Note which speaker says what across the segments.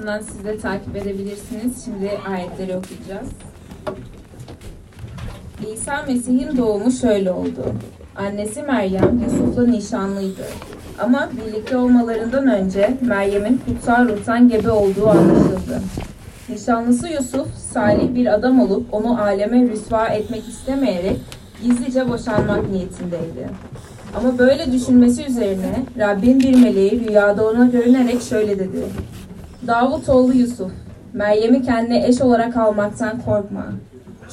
Speaker 1: sayfasından siz de takip edebilirsiniz. Şimdi ayetleri okuyacağız. İsa Mesih'in doğumu şöyle oldu. Annesi Meryem Yusuf'la nişanlıydı. Ama birlikte olmalarından önce Meryem'in kutsal ruhtan gebe olduğu anlaşıldı. Nişanlısı Yusuf, salih bir adam olup onu aleme rüsva etmek istemeyerek gizlice boşanmak niyetindeydi. Ama böyle düşünmesi üzerine Rabbin bir meleği rüyada ona görünerek şöyle dedi. Davut oğlu Yusuf, Meryem'i kendine eş olarak almaktan korkma.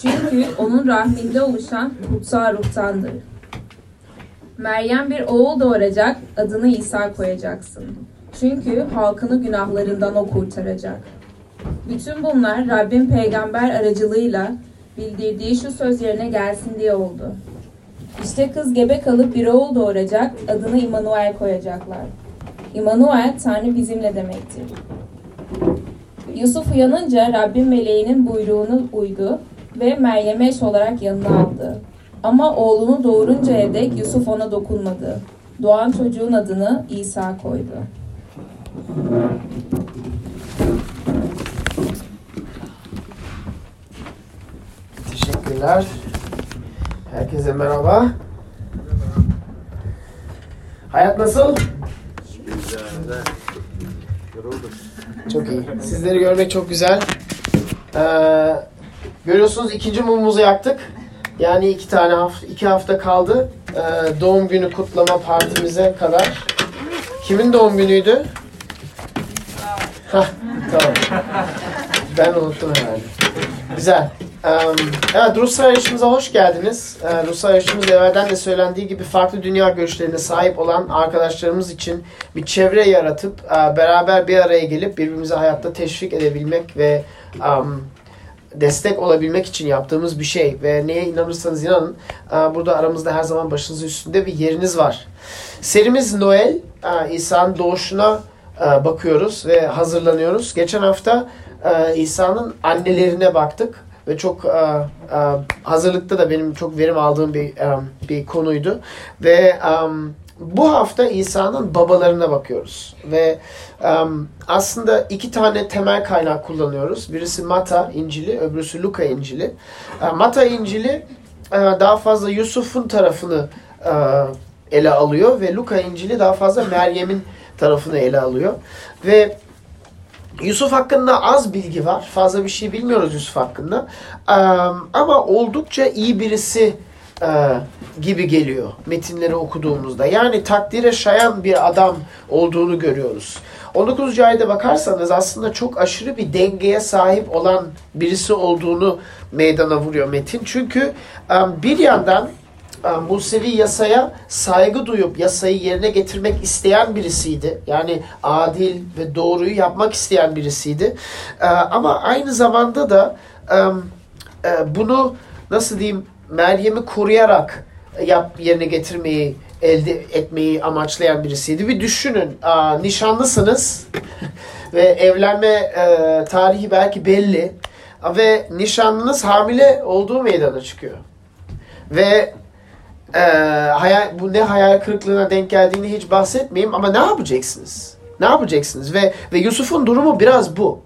Speaker 1: Çünkü onun rahminde oluşan kutsal ruhtandır. Meryem bir oğul doğuracak, adını İsa koyacaksın. Çünkü halkını günahlarından o kurtaracak. Bütün bunlar Rabbin peygamber aracılığıyla bildirdiği şu söz yerine gelsin diye oldu. İşte kız gebe kalıp bir oğul doğuracak, adını İmanuel koyacaklar. İmanuel, Tanrı bizimle demektir. Yusuf uyanınca Rabbin meleğinin buyruğunu uydu ve Meryem'e eş olarak yanına aldı. Ama oğlunu doğuruncaya dek Yusuf ona dokunmadı. Doğan çocuğun adını İsa koydu.
Speaker 2: Teşekkürler. Herkese merhaba. Hayat nasıl?
Speaker 3: Güzel.
Speaker 2: Çok iyi. Sizleri görmek çok güzel. Ee, görüyorsunuz ikinci mumumuzu yaktık. Yani iki tane hafta, iki hafta kaldı. Ee, doğum günü kutlama partimize kadar. Kimin doğum günüydü? Hah, tamam. Ben unuttum herhalde. Güzel. Evet, Rus Arayışımıza hoş geldiniz. Ee, Rus Arayışımız evvelden de söylendiği gibi farklı dünya görüşlerine sahip olan arkadaşlarımız için bir çevre yaratıp e, beraber bir araya gelip birbirimizi hayatta teşvik edebilmek ve destek olabilmek için yaptığımız bir şey. Ve neye inanırsanız inanın e, burada aramızda her zaman başınızın üstünde bir yeriniz var. Serimiz Noel, e, İsa'nın doğuşuna bakıyoruz ve hazırlanıyoruz. Geçen hafta İsa'nın annelerine baktık ve çok e, e, hazırlıkta da benim çok verim aldığım bir e, bir konuydu ve e, bu hafta İsa'nın babalarına bakıyoruz ve e, aslında iki tane temel kaynak kullanıyoruz. Birisi Mata İncili, öbürüsü Luka İncili. E, Mata İncili e, daha fazla Yusuf'un tarafını e, ele alıyor ve Luka İncili daha fazla Meryem'in tarafını ele alıyor ve Yusuf hakkında az bilgi var. Fazla bir şey bilmiyoruz Yusuf hakkında. Ama oldukça iyi birisi gibi geliyor metinleri okuduğumuzda. Yani takdire şayan bir adam olduğunu görüyoruz. 19. ayda bakarsanız aslında çok aşırı bir dengeye sahip olan birisi olduğunu meydana vuruyor metin. Çünkü bir yandan Musevi yasaya saygı duyup yasayı yerine getirmek isteyen birisiydi. Yani adil ve doğruyu yapmak isteyen birisiydi. E, Ama aynı zamanda da e, e, bunu nasıl diyeyim Meryem'i koruyarak yap yerine getirmeyi elde etmeyi amaçlayan birisiydi. Bir düşünün nişanlısınız ve evlenme e, tarihi belki belli ve nişanlınız hamile olduğu meydana çıkıyor. Ve e, hayal, bu ne hayal kırıklığına denk geldiğini hiç bahsetmeyeyim ama ne yapacaksınız? Ne yapacaksınız? Ve ve Yusuf'un durumu biraz bu.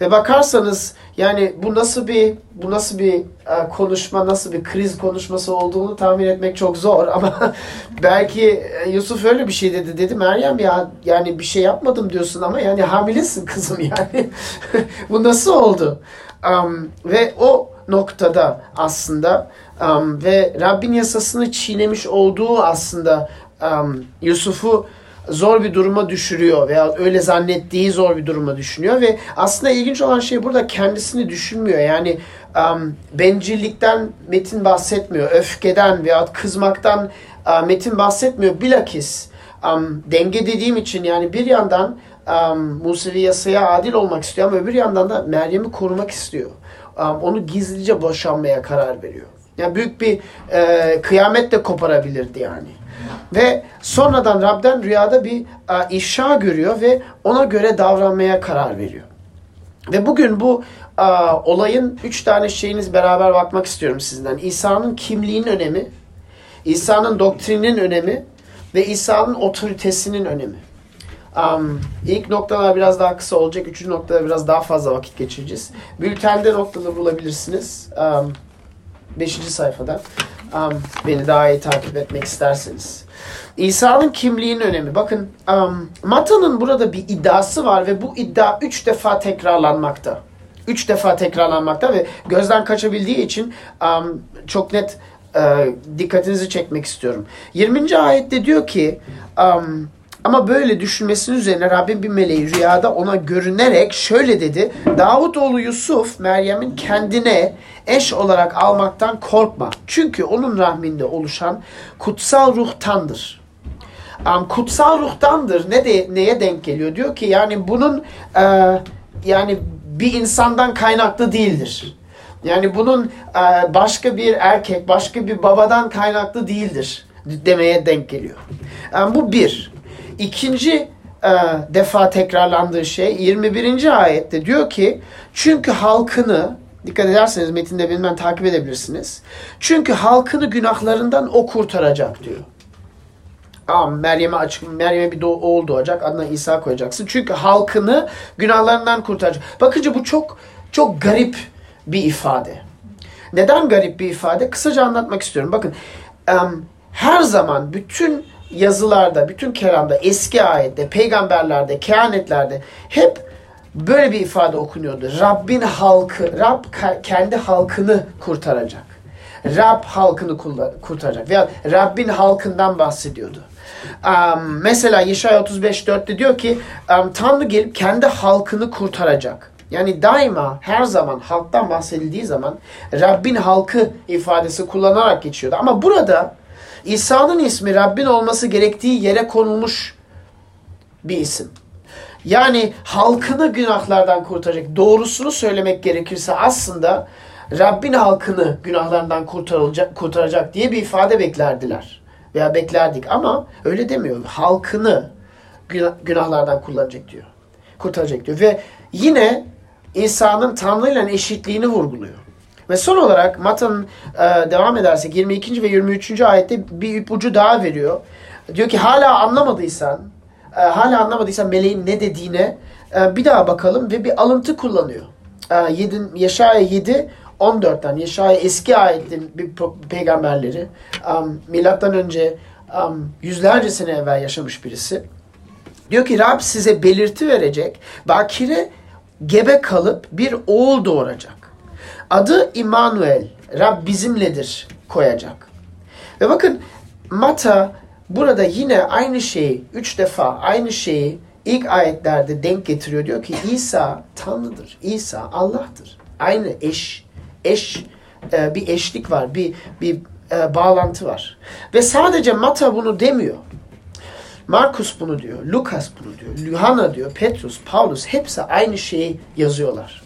Speaker 2: Ve bakarsanız yani bu nasıl bir bu nasıl bir e, konuşma, nasıl bir kriz konuşması olduğunu tahmin etmek çok zor ama belki e, Yusuf öyle bir şey dedi. Dedi Meryem ya yani bir şey yapmadım diyorsun ama yani hamilesin kızım yani. bu nasıl oldu? Um, ve o noktada aslında um, ve Rabbin yasasını çiğnemiş olduğu aslında um, Yusuf'u zor bir duruma düşürüyor veya öyle zannettiği zor bir duruma düşünüyor ve aslında ilginç olan şey burada kendisini düşünmüyor. Yani um, bencillikten Metin bahsetmiyor, öfkeden veya kızmaktan uh, Metin bahsetmiyor. Bilakis um, denge dediğim için yani bir yandan um, Musevi yasaya adil olmak istiyor ama öbür yandan da Meryem'i korumak istiyor. Um, onu gizlice boşanmaya karar veriyor. Yani büyük bir e, kıyamet de koparabilirdi yani. Ve sonradan Rab'den rüyada bir e, ifşa görüyor ve ona göre davranmaya karar veriyor. Ve bugün bu e, olayın üç tane şeyiniz beraber bakmak istiyorum sizden. İsa'nın kimliğinin önemi, İsa'nın doktrininin önemi ve İsa'nın otoritesinin önemi. Um, ilk noktalar biraz daha kısa olacak. Üçüncü noktada biraz daha fazla vakit geçireceğiz. Bültende noktaları bulabilirsiniz. Um, beşinci sayfada. Um, beni daha iyi takip etmek isterseniz. İsa'nın kimliğinin önemi. Bakın um, Mata'nın burada bir iddiası var ve bu iddia üç defa tekrarlanmakta. Üç defa tekrarlanmakta ve gözden kaçabildiği için um, çok net e, dikkatinizi çekmek istiyorum. 20. ayette diyor ki um, ama böyle düşünmesinin üzerine Rabbim bir meleği rüyada ona görünerek şöyle dedi. Davut oğlu Yusuf Meryem'in kendine eş olarak almaktan korkma. Çünkü onun rahminde oluşan kutsal ruhtandır. Um, kutsal ruhtandır. Ne de, neye denk geliyor? Diyor ki yani bunun e, yani bir insandan kaynaklı değildir. Yani bunun e, başka bir erkek, başka bir babadan kaynaklı değildir demeye denk geliyor. Yani bu bir. İkinci e, defa tekrarlandığı şey 21. ayette diyor ki çünkü halkını dikkat ederseniz metinde bilmem takip edebilirsiniz. Çünkü halkını günahlarından o kurtaracak diyor. Tamam Meryem'e açık Meryem'e bir doğ, oğul doğacak. Adına İsa koyacaksın. Çünkü halkını günahlarından kurtaracak. Bakınca bu çok çok garip bir ifade. Neden garip bir ifade? Kısaca anlatmak istiyorum. Bakın her zaman bütün yazılarda, bütün kelamda, eski ayette, peygamberlerde, kehanetlerde hep böyle bir ifade okunuyordu. Rabbin halkı, Rab kendi halkını kurtaracak. Rab halkını kurtaracak. Veya Rabbin halkından bahsediyordu. Um, mesela Yeşaya 35.4'te diyor ki um, Tanrı gelip kendi halkını kurtaracak. Yani daima her zaman halktan bahsedildiği zaman Rabbin halkı ifadesi kullanarak geçiyordu. Ama burada İsa'nın ismi Rabbin olması gerektiği yere konulmuş bir isim. Yani halkını günahlardan kurtaracak. Doğrusunu söylemek gerekirse aslında Rabbin halkını günahlardan kurtaracak, kurtaracak diye bir ifade beklerdiler. Veya beklerdik ama öyle demiyor. Halkını günahlardan kullanacak diyor. Kurtaracak diyor. Ve yine insanın Tanrı ile eşitliğini vurguluyor. Ve son olarak Mata'nın e, devam edersek 22. ve 23. ayette bir ipucu daha veriyor. Diyor ki hala anlamadıysan, e, hala anlamadıysan meleğin ne dediğine e, bir daha bakalım ve bir alıntı kullanıyor. E, 7, Yaşaya 7 14'ten Yaşaya eski ayetlerin bir peygamberleri um, milattan önce um, yüzlerce sene evvel yaşamış birisi. Diyor ki Rab size belirti verecek. Bakire gebe kalıp bir oğul doğuracak. Adı İmanuel, Rab bizimledir koyacak. Ve bakın Mata burada yine aynı şeyi, üç defa aynı şeyi ilk ayetlerde denk getiriyor. Diyor ki İsa Tanrı'dır, İsa Allah'tır. Aynı eş, eş e, bir eşlik var, bir, bir e, bağlantı var. Ve sadece Mata bunu demiyor. Markus bunu diyor, Lukas bunu diyor, Yuhanna diyor, Petrus, Paulus hepsi aynı şeyi yazıyorlar.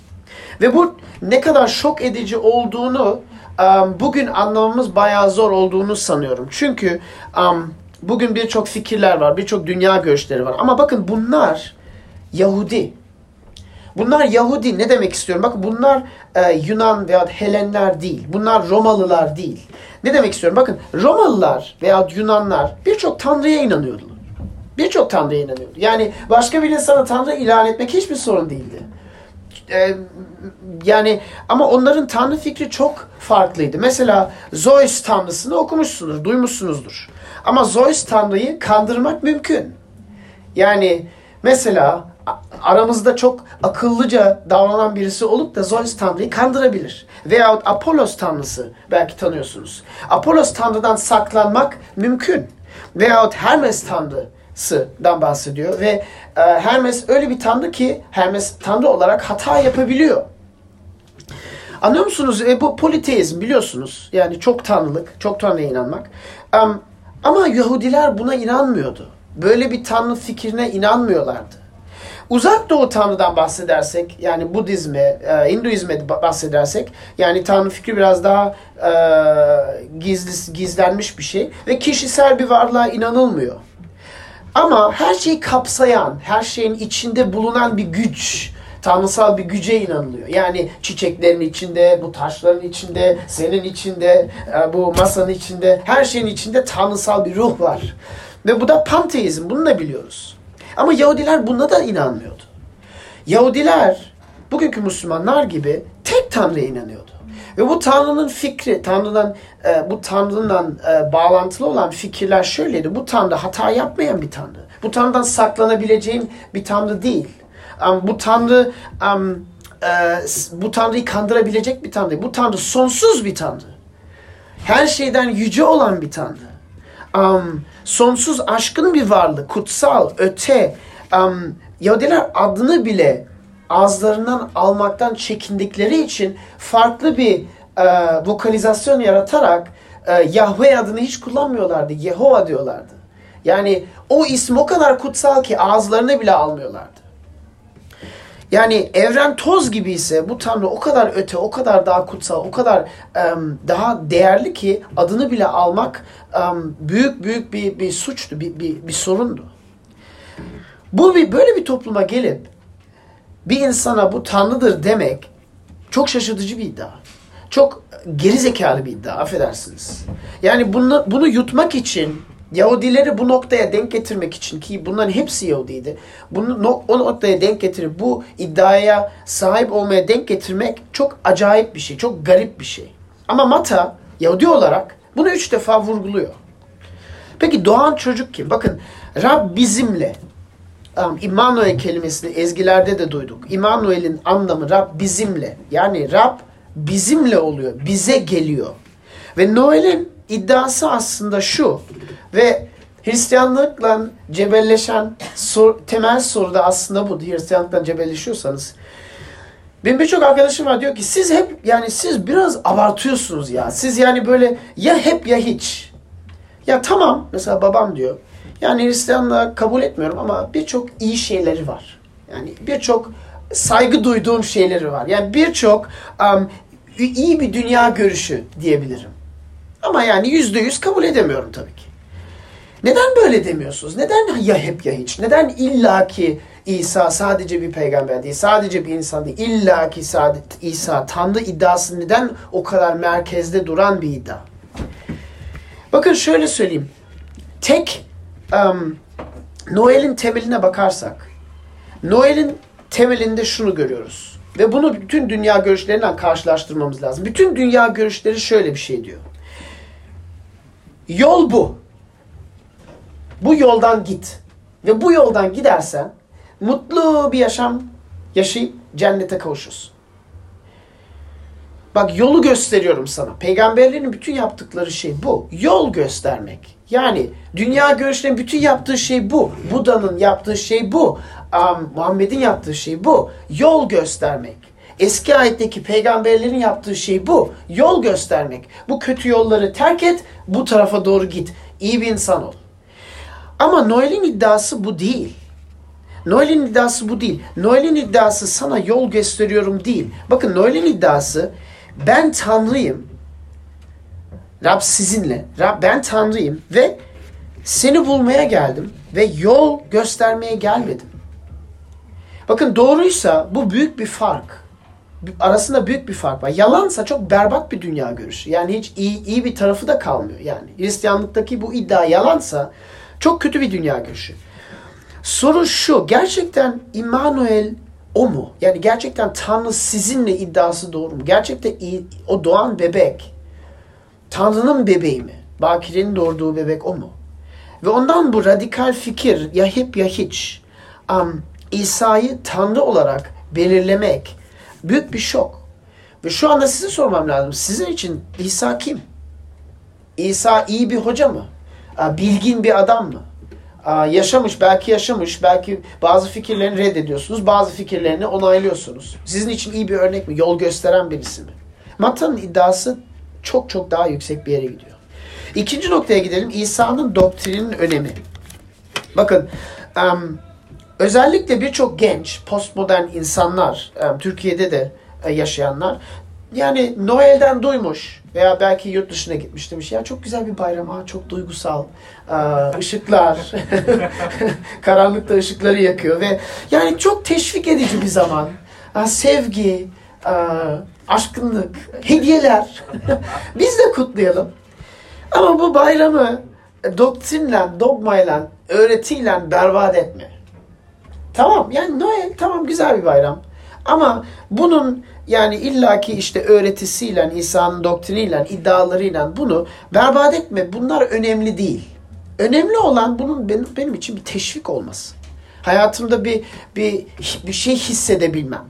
Speaker 2: Ve bu ne kadar şok edici olduğunu um, bugün anlamamız bayağı zor olduğunu sanıyorum. Çünkü um, bugün birçok fikirler var, birçok dünya görüşleri var. Ama bakın bunlar Yahudi. Bunlar Yahudi ne demek istiyorum? Bakın bunlar e, Yunan veya Helenler değil. Bunlar Romalılar değil. Ne demek istiyorum? Bakın Romalılar veya Yunanlar birçok tanrıya inanıyordular. Birçok tanrıya inanıyordu. Yani başka bir insana tanrı ilan etmek hiçbir sorun değildi. Ee, yani ama onların tanrı fikri çok farklıydı. Mesela Zeus tanrısını okumuşsunuz, duymuşsunuzdur. Ama Zeus tanrıyı kandırmak mümkün. Yani mesela aramızda çok akıllıca davranan birisi olup da Zeus tanrıyı kandırabilir. Veyahut Apollos tanrısı belki tanıyorsunuz. Apollos tanrıdan saklanmak mümkün. Veyahut Hermes tanrı dan bahsediyor ve e, Hermes öyle bir tanrı ki Hermes tanrı olarak hata yapabiliyor. Anlıyor musunuz? E, bu politeizm biliyorsunuz. Yani çok tanrılık, çok tanrıya inanmak. Um, ama Yahudiler buna inanmıyordu. Böyle bir tanrı fikrine inanmıyorlardı. Uzak Doğu Tanrı'dan bahsedersek, yani Budizme, e, Hinduizme bahsedersek, yani Tanrı fikri biraz daha e, gizli, gizlenmiş bir şey ve kişisel bir varlığa inanılmıyor. Ama her şeyi kapsayan, her şeyin içinde bulunan bir güç, tanrısal bir güce inanılıyor. Yani çiçeklerin içinde, bu taşların içinde, senin içinde, e, bu masanın içinde, her şeyin içinde tanrısal bir ruh var. Ve bu da panteizm, bunu da biliyoruz. Ama Yahudiler buna da inanmıyordu. Yahudiler bugünkü Müslümanlar gibi tek Tanrı'ya inanıyordu. Ve bu Tanrı'nın fikri, Tanrı'dan e, bu Tanrı'dan e, bağlantılı olan fikirler şöyleydi. Bu Tanrı hata yapmayan bir Tanrı. Bu Tanrı'dan saklanabileceğin bir Tanrı değil. Um, bu Tanrı um, e, bu Tanrı'yı kandırabilecek bir Tanrı. Bu Tanrı sonsuz bir Tanrı. Her şeyden yüce olan bir Tanrı. Um, sonsuz aşkın bir varlık, kutsal, öte. Um, Yahudiler adını bile ağızlarından almaktan çekindikleri için farklı bir e, vokalizasyon yaratarak e, Yahweh adını hiç kullanmıyorlardı. Yehova diyorlardı. Yani o isim o kadar kutsal ki ağızlarına bile almıyorlardı. Yani evren toz gibi ise bu Tanrı o kadar öte, o kadar daha kutsal, o kadar um, daha değerli ki adını bile almak um, büyük büyük bir, bir suçtu, bir, bir, bir sorundu. Bu bir, böyle bir topluma gelip bir insana bu Tanrı'dır demek çok şaşırtıcı bir iddia. Çok geri zekalı bir iddia, affedersiniz. Yani bunu, bunu yutmak için Yahudileri bu noktaya denk getirmek için ki bunların hepsi Yahudiydi. Bunu no, o noktaya denk getirip bu iddiaya sahip olmaya denk getirmek çok acayip bir şey, çok garip bir şey. Ama Mata Yahudi olarak bunu üç defa vurguluyor. Peki doğan çocuk kim? Bakın Rab bizimle. Um, İmmanuel kelimesini ezgilerde de duyduk. İmmanuel'in anlamı Rab bizimle. Yani Rab bizimle oluyor. Bize geliyor. Ve Noel'in iddiası aslında şu. Ve Hristiyanlıkla cebelleşen sor, temel soru da aslında bu. Hristiyanlıkla cebelleşiyorsanız. Benim birçok arkadaşım var diyor ki siz hep yani siz biraz abartıyorsunuz ya. Siz yani böyle ya hep ya hiç. Ya tamam mesela babam diyor. Yani Hristiyanlığı kabul etmiyorum ama birçok iyi şeyleri var. Yani birçok saygı duyduğum şeyleri var. Yani birçok um, iyi bir dünya görüşü diyebilirim. Ama yani yüzde yüz kabul edemiyorum tabii ki. Neden böyle demiyorsunuz? Neden ya hep ya hiç? Neden illaki İsa sadece bir peygamber değil, sadece bir insan değil, illaki sadece İsa Tanrı iddiası neden o kadar merkezde duran bir iddia? Bakın şöyle söyleyeyim. Tek um, Noel'in temeline bakarsak, Noel'in temelinde şunu görüyoruz. Ve bunu bütün dünya görüşleriyle karşılaştırmamız lazım. Bütün dünya görüşleri şöyle bir şey diyor. Yol bu. Bu yoldan git. Ve bu yoldan gidersen mutlu bir yaşam yaşayıp cennete kavuşursun. Bak yolu gösteriyorum sana. Peygamberlerin bütün yaptıkları şey bu. Yol göstermek. Yani dünya görüşlerinin bütün yaptığı şey bu. Buda'nın yaptığı şey bu. Um, Muhammed'in yaptığı şey bu. Yol göstermek. Eski ayetteki peygamberlerin yaptığı şey bu. Yol göstermek. Bu kötü yolları terk et, bu tarafa doğru git. İyi bir insan ol. Ama Noel'in iddiası bu değil. Noel'in iddiası bu değil. Noel'in iddiası sana yol gösteriyorum değil. Bakın Noel'in iddiası ben Tanrıyım. Rab sizinle. Rab ben Tanrıyım ve seni bulmaya geldim ve yol göstermeye gelmedim. Bakın doğruysa bu büyük bir fark. Arasında büyük bir fark var. Yalansa çok berbat bir dünya görüşü. Yani hiç iyi, iyi bir tarafı da kalmıyor. Yani Hristiyanlıktaki bu iddia yalansa çok kötü bir dünya görüşü. Soru şu, gerçekten İmmanuel o mu? Yani gerçekten Tanrı sizinle iddiası doğru mu? Gerçekten o doğan bebek Tanrı'nın bebeği mi? Bakire'nin doğurduğu bebek o mu? Ve ondan bu radikal fikir ya hep ya hiç um, İsa'yı Tanrı olarak belirlemek büyük bir şok. Ve şu anda size sormam lazım. Sizin için İsa kim? İsa iyi bir hoca mı? Bilgin bir adam mı? Yaşamış, belki yaşamış, belki bazı fikirlerini reddediyorsunuz, bazı fikirlerini onaylıyorsunuz. Sizin için iyi bir örnek mi? Yol gösteren birisi mi? Mata'nın iddiası çok çok daha yüksek bir yere gidiyor. İkinci noktaya gidelim. İsa'nın doktrinin önemi. Bakın, özellikle birçok genç, postmodern insanlar, Türkiye'de de uh, yaşayanlar, yani Noel'den duymuş veya belki yurt dışına gitmiş demiş. Ya çok güzel bir bayram, ha, çok duygusal, ışıklar, karanlıkta ışıkları yakıyor ve yani çok teşvik edici bir zaman. Sevgi, aşkınlık, hediyeler. Biz de kutlayalım. Ama bu bayramı doktrinle, dogmayla, öğretiyle berbat etme. Tamam yani Noel tamam güzel bir bayram. Ama bunun yani illaki işte öğretisiyle, İsa'nın doktriniyle, iddialarıyla bunu berbat etme. Bunlar önemli değil. Önemli olan bunun benim, benim için bir teşvik olması. Hayatımda bir bir bir şey hissedebilmem.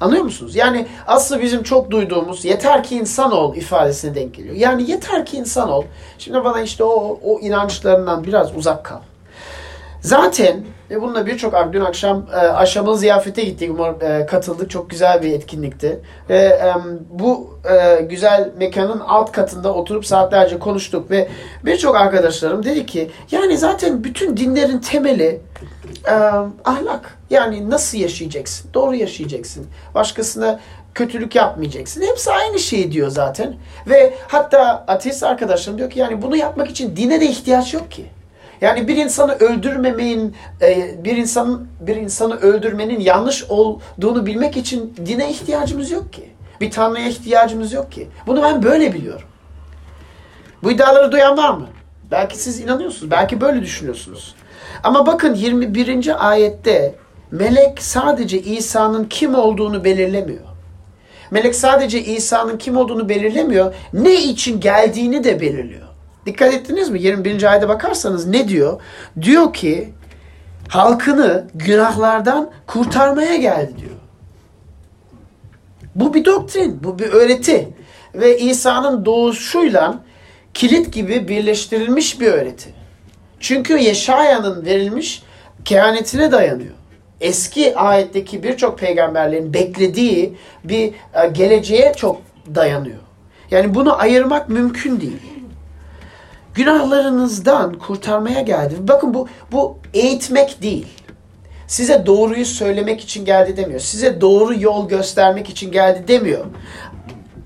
Speaker 2: Anlıyor musunuz? Yani aslında bizim çok duyduğumuz yeter ki insan ol ifadesine denk geliyor. Yani yeter ki insan ol. Şimdi bana işte o, o inançlarından biraz uzak kal. Zaten ve bununla birçok dün akşam e, aşamalı ziyafete gittik. Umarım e, katıldık. Çok güzel bir etkinlikti. Ve e, bu e, güzel mekanın alt katında oturup saatlerce konuştuk ve birçok arkadaşlarım dedi ki yani zaten bütün dinlerin temeli e, ahlak. Yani nasıl yaşayacaksın? Doğru yaşayacaksın. Başkasına kötülük yapmayacaksın. Hepsi aynı şeyi diyor zaten. Ve hatta ateist arkadaşlarım diyor ki yani bunu yapmak için dine de ihtiyaç yok ki. Yani bir insanı öldürmemeyin, e, bir insanın bir insanı öldürmenin yanlış olduğunu bilmek için dine ihtiyacımız yok ki. Bir tanrıya ihtiyacımız yok ki. Bunu ben böyle biliyorum. Bu iddiaları duyan var mı? Belki siz inanıyorsunuz, belki böyle düşünüyorsunuz. Ama bakın 21. ayette melek sadece İsa'nın kim olduğunu belirlemiyor. Melek sadece İsa'nın kim olduğunu belirlemiyor, ne için geldiğini de belirliyor. Dikkat ettiniz mi? 21. ayete bakarsanız ne diyor? Diyor ki halkını günahlardan kurtarmaya geldi diyor. Bu bir doktrin, bu bir öğreti. Ve İsa'nın doğuşuyla kilit gibi birleştirilmiş bir öğreti. Çünkü Yeşaya'nın verilmiş kehanetine dayanıyor. Eski ayetteki birçok peygamberlerin beklediği bir e, geleceğe çok dayanıyor. Yani bunu ayırmak mümkün değil günahlarınızdan kurtarmaya geldi. Bakın bu bu eğitmek değil. Size doğruyu söylemek için geldi demiyor. Size doğru yol göstermek için geldi demiyor.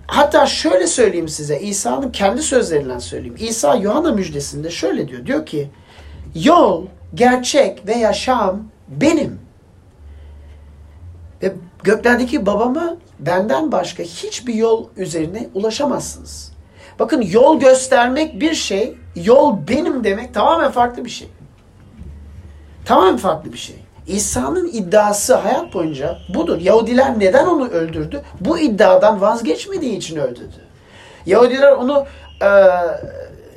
Speaker 2: Hatta şöyle söyleyeyim size. İsa'nın kendi sözlerinden söyleyeyim. İsa Yuhanna müjdesinde şöyle diyor. Diyor ki yol, gerçek ve yaşam benim. Ve göklerdeki babama benden başka hiçbir yol üzerine ulaşamazsınız. Bakın yol göstermek bir şey, yol benim demek tamamen farklı bir şey. Tamamen farklı bir şey. İsa'nın iddiası hayat boyunca budur. Yahudiler neden onu öldürdü? Bu iddiadan vazgeçmediği için öldürdü. Yahudiler onu e,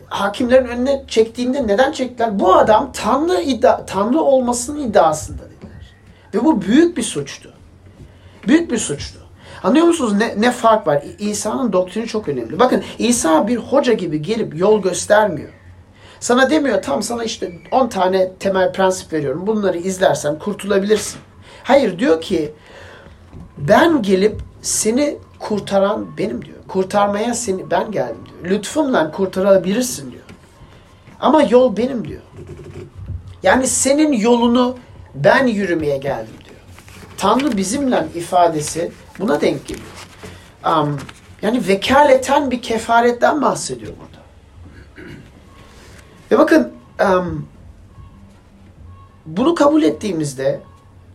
Speaker 2: hakimlerin önüne çektiğinde neden çektiler? Bu adam Tanrı iddia, Tanrı olmasının iddiasında dediler. Ve bu büyük bir suçtu. Büyük bir suçtu. Anlıyor musunuz ne, ne fark var? İsa'nın doktrini çok önemli. Bakın İsa bir hoca gibi gelip yol göstermiyor. Sana demiyor tam sana işte 10 tane temel prensip veriyorum. Bunları izlersen kurtulabilirsin. Hayır diyor ki ben gelip seni kurtaran benim diyor. Kurtarmaya seni ben geldim diyor. Lütfumla kurtarabilirsin diyor. Ama yol benim diyor. Yani senin yolunu ben yürümeye geldim diyor. Tanrı bizimle ifadesi Buna denk geliyor. Um, yani vekaleten bir kefaretten bahsediyor burada. Ve bakın um, bunu kabul ettiğimizde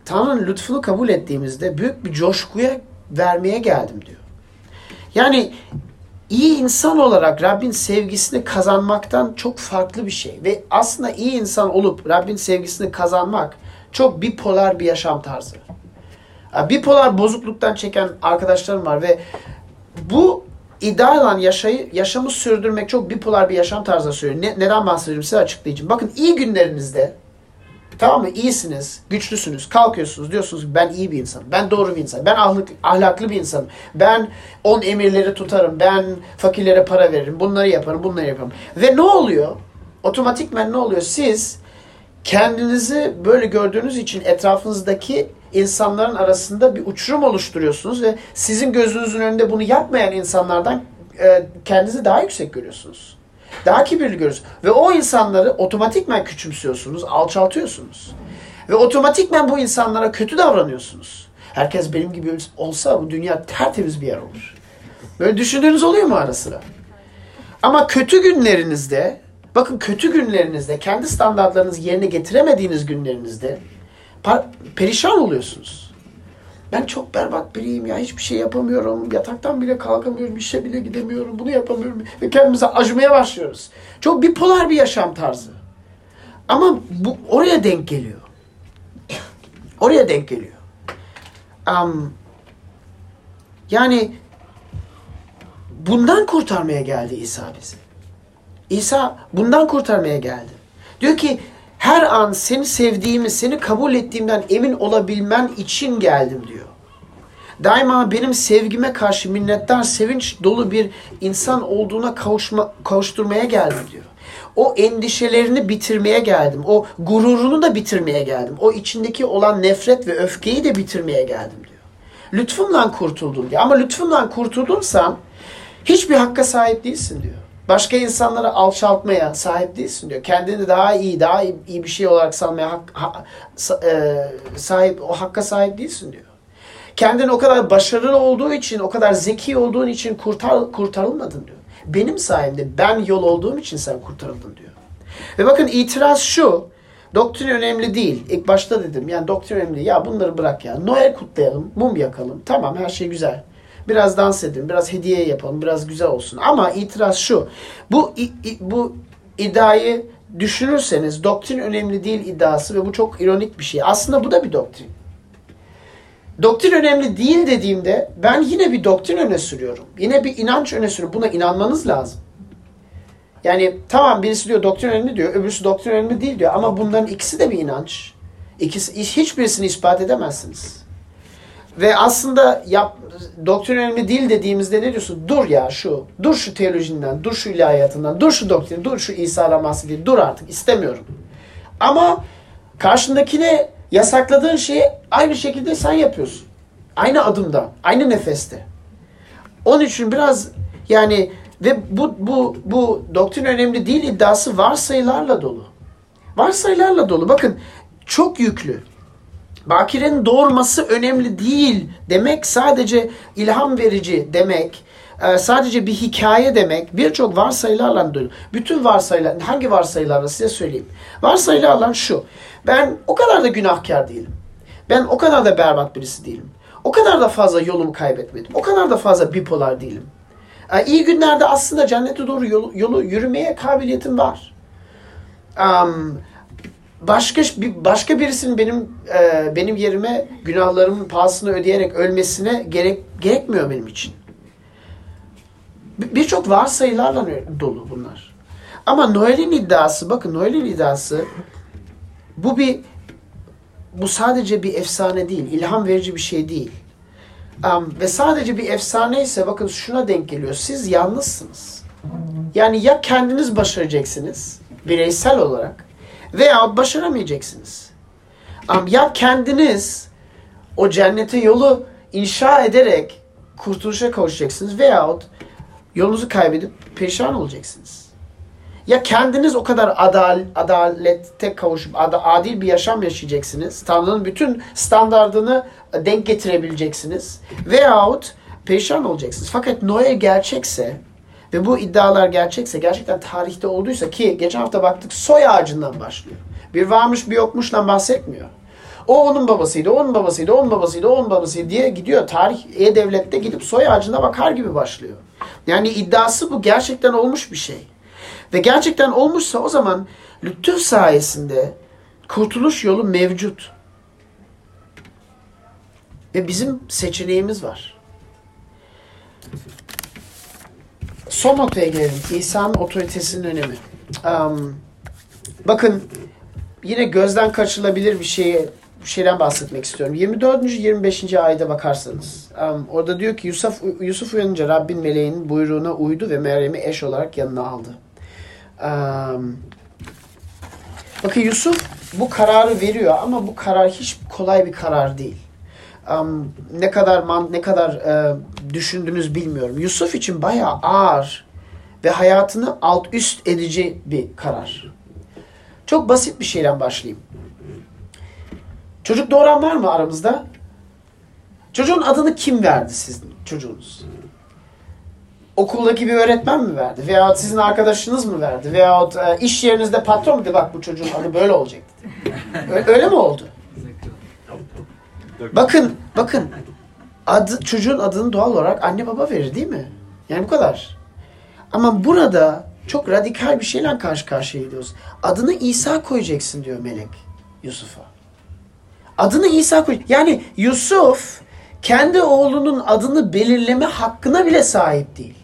Speaker 2: Tanrı'nın lütfunu kabul ettiğimizde büyük bir coşkuya vermeye geldim diyor. Yani iyi insan olarak Rabbin sevgisini kazanmaktan çok farklı bir şey. Ve aslında iyi insan olup Rabbin sevgisini kazanmak çok bipolar bir yaşam tarzı. Bipolar bozukluktan çeken arkadaşlarım var ve bu idealan yaşayı, yaşamı sürdürmek çok bipolar bir yaşam tarzı söylüyor. Ne, neden bahsediyorum size açıklayacağım. Bakın iyi günlerinizde tamam mı iyisiniz, güçlüsünüz, kalkıyorsunuz diyorsunuz ben iyi bir insanım, ben doğru bir insanım, ben ahlak, ahlaklı bir insanım, ben on emirleri tutarım, ben fakirlere para veririm, bunları yaparım, bunları yaparım. Ve ne oluyor? Otomatikmen ne oluyor? Siz kendinizi böyle gördüğünüz için etrafınızdaki insanların arasında bir uçurum oluşturuyorsunuz ve sizin gözünüzün önünde bunu yapmayan insanlardan e, kendinizi daha yüksek görüyorsunuz. Daha kibirli görüyorsunuz. Ve o insanları otomatikmen küçümsüyorsunuz, alçaltıyorsunuz. Ve otomatikmen bu insanlara kötü davranıyorsunuz. Herkes benim gibi olsa bu dünya tertemiz bir yer olur. Böyle düşündüğünüz oluyor mu ara sıra? Ama kötü günlerinizde, bakın kötü günlerinizde, kendi standartlarınızı yerine getiremediğiniz günlerinizde perişan oluyorsunuz. Ben çok berbat biriyim ya. Hiçbir şey yapamıyorum. Yataktan bile kalkamıyorum. işe bile gidemiyorum. Bunu yapamıyorum. Ve kendimize acımaya başlıyoruz. Çok bipolar bir yaşam tarzı. Ama bu oraya denk geliyor. Oraya denk geliyor. Um, yani bundan kurtarmaya geldi İsa bizi. İsa bundan kurtarmaya geldi. Diyor ki her an seni sevdiğimi, seni kabul ettiğimden emin olabilmen için geldim diyor. Daima benim sevgime karşı minnettar, sevinç dolu bir insan olduğuna kavuşma, kavuşturmaya geldim diyor. O endişelerini bitirmeye geldim. O gururunu da bitirmeye geldim. O içindeki olan nefret ve öfkeyi de bitirmeye geldim diyor. Lütfumla kurtuldun diyor. Ama lütfumla kurtuldunsan hiçbir hakka sahip değilsin diyor. Başka insanları alçaltmaya sahip değilsin diyor. Kendini daha iyi, daha iyi, bir şey olarak sanmaya hak, ha, e, sahip, o hakka sahip değilsin diyor. Kendin o kadar başarılı olduğu için, o kadar zeki olduğun için kurtar, kurtarılmadın diyor. Benim sayemde, ben yol olduğum için sen kurtarıldın diyor. Ve bakın itiraz şu, doktrin önemli değil. İlk başta dedim yani doktrin önemli. Ya bunları bırak ya. Noel kutlayalım, mum yakalım. Tamam her şey güzel. Biraz dans edin, biraz hediye yapalım, biraz güzel olsun. Ama itiraz şu, bu, bu iddiayı düşünürseniz doktrin önemli değil iddiası ve bu çok ironik bir şey. Aslında bu da bir doktrin. Doktrin önemli değil dediğimde ben yine bir doktrin öne sürüyorum. Yine bir inanç öne sürüyorum. Buna inanmanız lazım. Yani tamam birisi diyor doktrin önemli diyor, öbürsü doktrin önemli değil diyor. Ama bunların ikisi de bir inanç. İkisi, hiçbirisini ispat edemezsiniz. Ve aslında yap, doktrin önemli değil dediğimizde ne diyorsun? Dur ya şu, dur şu teolojinden, dur şu ilahiyatından, dur şu doktrin, dur şu İsa'la bahsediyor, dur artık istemiyorum. Ama karşındakine yasakladığın şeyi aynı şekilde sen yapıyorsun. Aynı adımda, aynı nefeste. Onun için biraz yani ve bu bu bu doktrin önemli değil iddiası varsayılarla dolu. Varsayılarla dolu. Bakın çok yüklü. Bakire'nin doğurması önemli değil demek sadece ilham verici demek, e, sadece bir hikaye demek birçok varsayılarla dolu. Bütün varsayılar, hangi varsayılarla size söyleyeyim. Varsayılarla şu, ben o kadar da günahkar değilim. Ben o kadar da berbat birisi değilim. O kadar da fazla yolumu kaybetmedim. O kadar da fazla bipolar değilim. E, iyi günlerde aslında cennete doğru yolu, yolu yürümeye kabiliyetim var. Um, başka başka birisinin benim e, benim yerime günahlarımın pahasını ödeyerek ölmesine gerek gerekmiyor benim için. Birçok varsayılarla dolu bunlar. Ama Noel'in iddiası, bakın Noel'in iddiası bu bir bu sadece bir efsane değil, ilham verici bir şey değil. Um, ve sadece bir efsane ise bakın şuna denk geliyor. Siz yalnızsınız. Yani ya kendiniz başaracaksınız bireysel olarak veya başaramayacaksınız. Ya kendiniz o cennete yolu inşa ederek kurtuluşa kavuşacaksınız veyahut yolunuzu kaybedip perişan olacaksınız. Ya kendiniz o kadar adal, adalette kavuşup ad, adil bir yaşam yaşayacaksınız. Tanrı'nın bütün standartını denk getirebileceksiniz. Veyahut perişan olacaksınız. Fakat Noel gerçekse ve bu iddialar gerçekse, gerçekten tarihte olduysa ki geçen hafta baktık soy ağacından başlıyor. Bir varmış bir yokmuşla bahsetmiyor. O onun babasıydı, onun babasıydı, onun babasıydı, onun babasıydı diye gidiyor. Tarih E-Devlet'te gidip soy ağacına bakar gibi başlıyor. Yani iddiası bu gerçekten olmuş bir şey. Ve gerçekten olmuşsa o zaman lütuf sayesinde kurtuluş yolu mevcut. Ve bizim seçeneğimiz var. Son noktaya gelelim. İsa'nın otoritesinin önemi. Um, bakın yine gözden kaçırılabilir bir şeye bir şeyden bahsetmek istiyorum. 24. 25. ayda bakarsanız um, orada diyor ki Yusuf Yusuf uyanınca Rabbin meleğinin buyruğuna uydu ve Meryem'i eş olarak yanına aldı. Um, bakın Yusuf bu kararı veriyor ama bu karar hiç kolay bir karar değil. Um, ne kadar man, ne kadar uh, düşündünüz bilmiyorum. Yusuf için bayağı ağır ve hayatını alt üst edici bir karar. Çok basit bir şeyden başlayayım. Çocuk doğuran var mı aramızda? Çocuğun adını kim verdi sizin çocuğunuz? Okuldaki bir öğretmen mi verdi? Veya sizin arkadaşınız mı verdi? Veya e, iş yerinizde patron mu dedi bak bu çocuğun adı böyle olacak dedi. Öyle mi oldu? Bakın, bakın. Adı, çocuğun adını doğal olarak anne baba verir değil mi? Yani bu kadar. Ama burada çok radikal bir şeyle karşı karşıya gidiyoruz. Adını İsa koyacaksın diyor melek Yusuf'a. Adını İsa koy. Yani Yusuf kendi oğlunun adını belirleme hakkına bile sahip değil.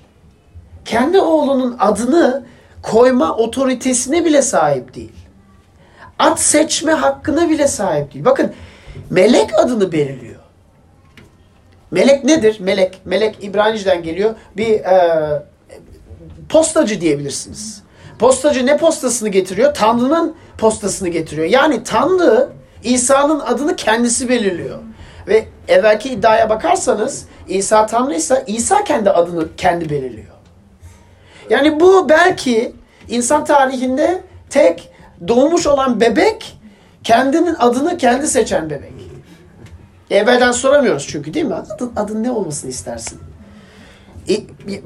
Speaker 2: Kendi oğlunun adını koyma otoritesine bile sahip değil. Ad seçme hakkına bile sahip değil. Bakın melek adını belirliyor. Melek nedir? Melek, melek İbranice'den geliyor. Bir e, postacı diyebilirsiniz. Postacı ne postasını getiriyor? Tanrı'nın postasını getiriyor. Yani Tanrı İsa'nın adını kendisi belirliyor. Ve evvelki iddiaya bakarsanız İsa Tanrı ise İsa kendi adını kendi belirliyor. Yani bu belki insan tarihinde tek doğmuş olan bebek kendinin adını kendi seçen bebek. Evvelden soramıyoruz çünkü değil mi? Adın, adın ne olmasını istersin? E,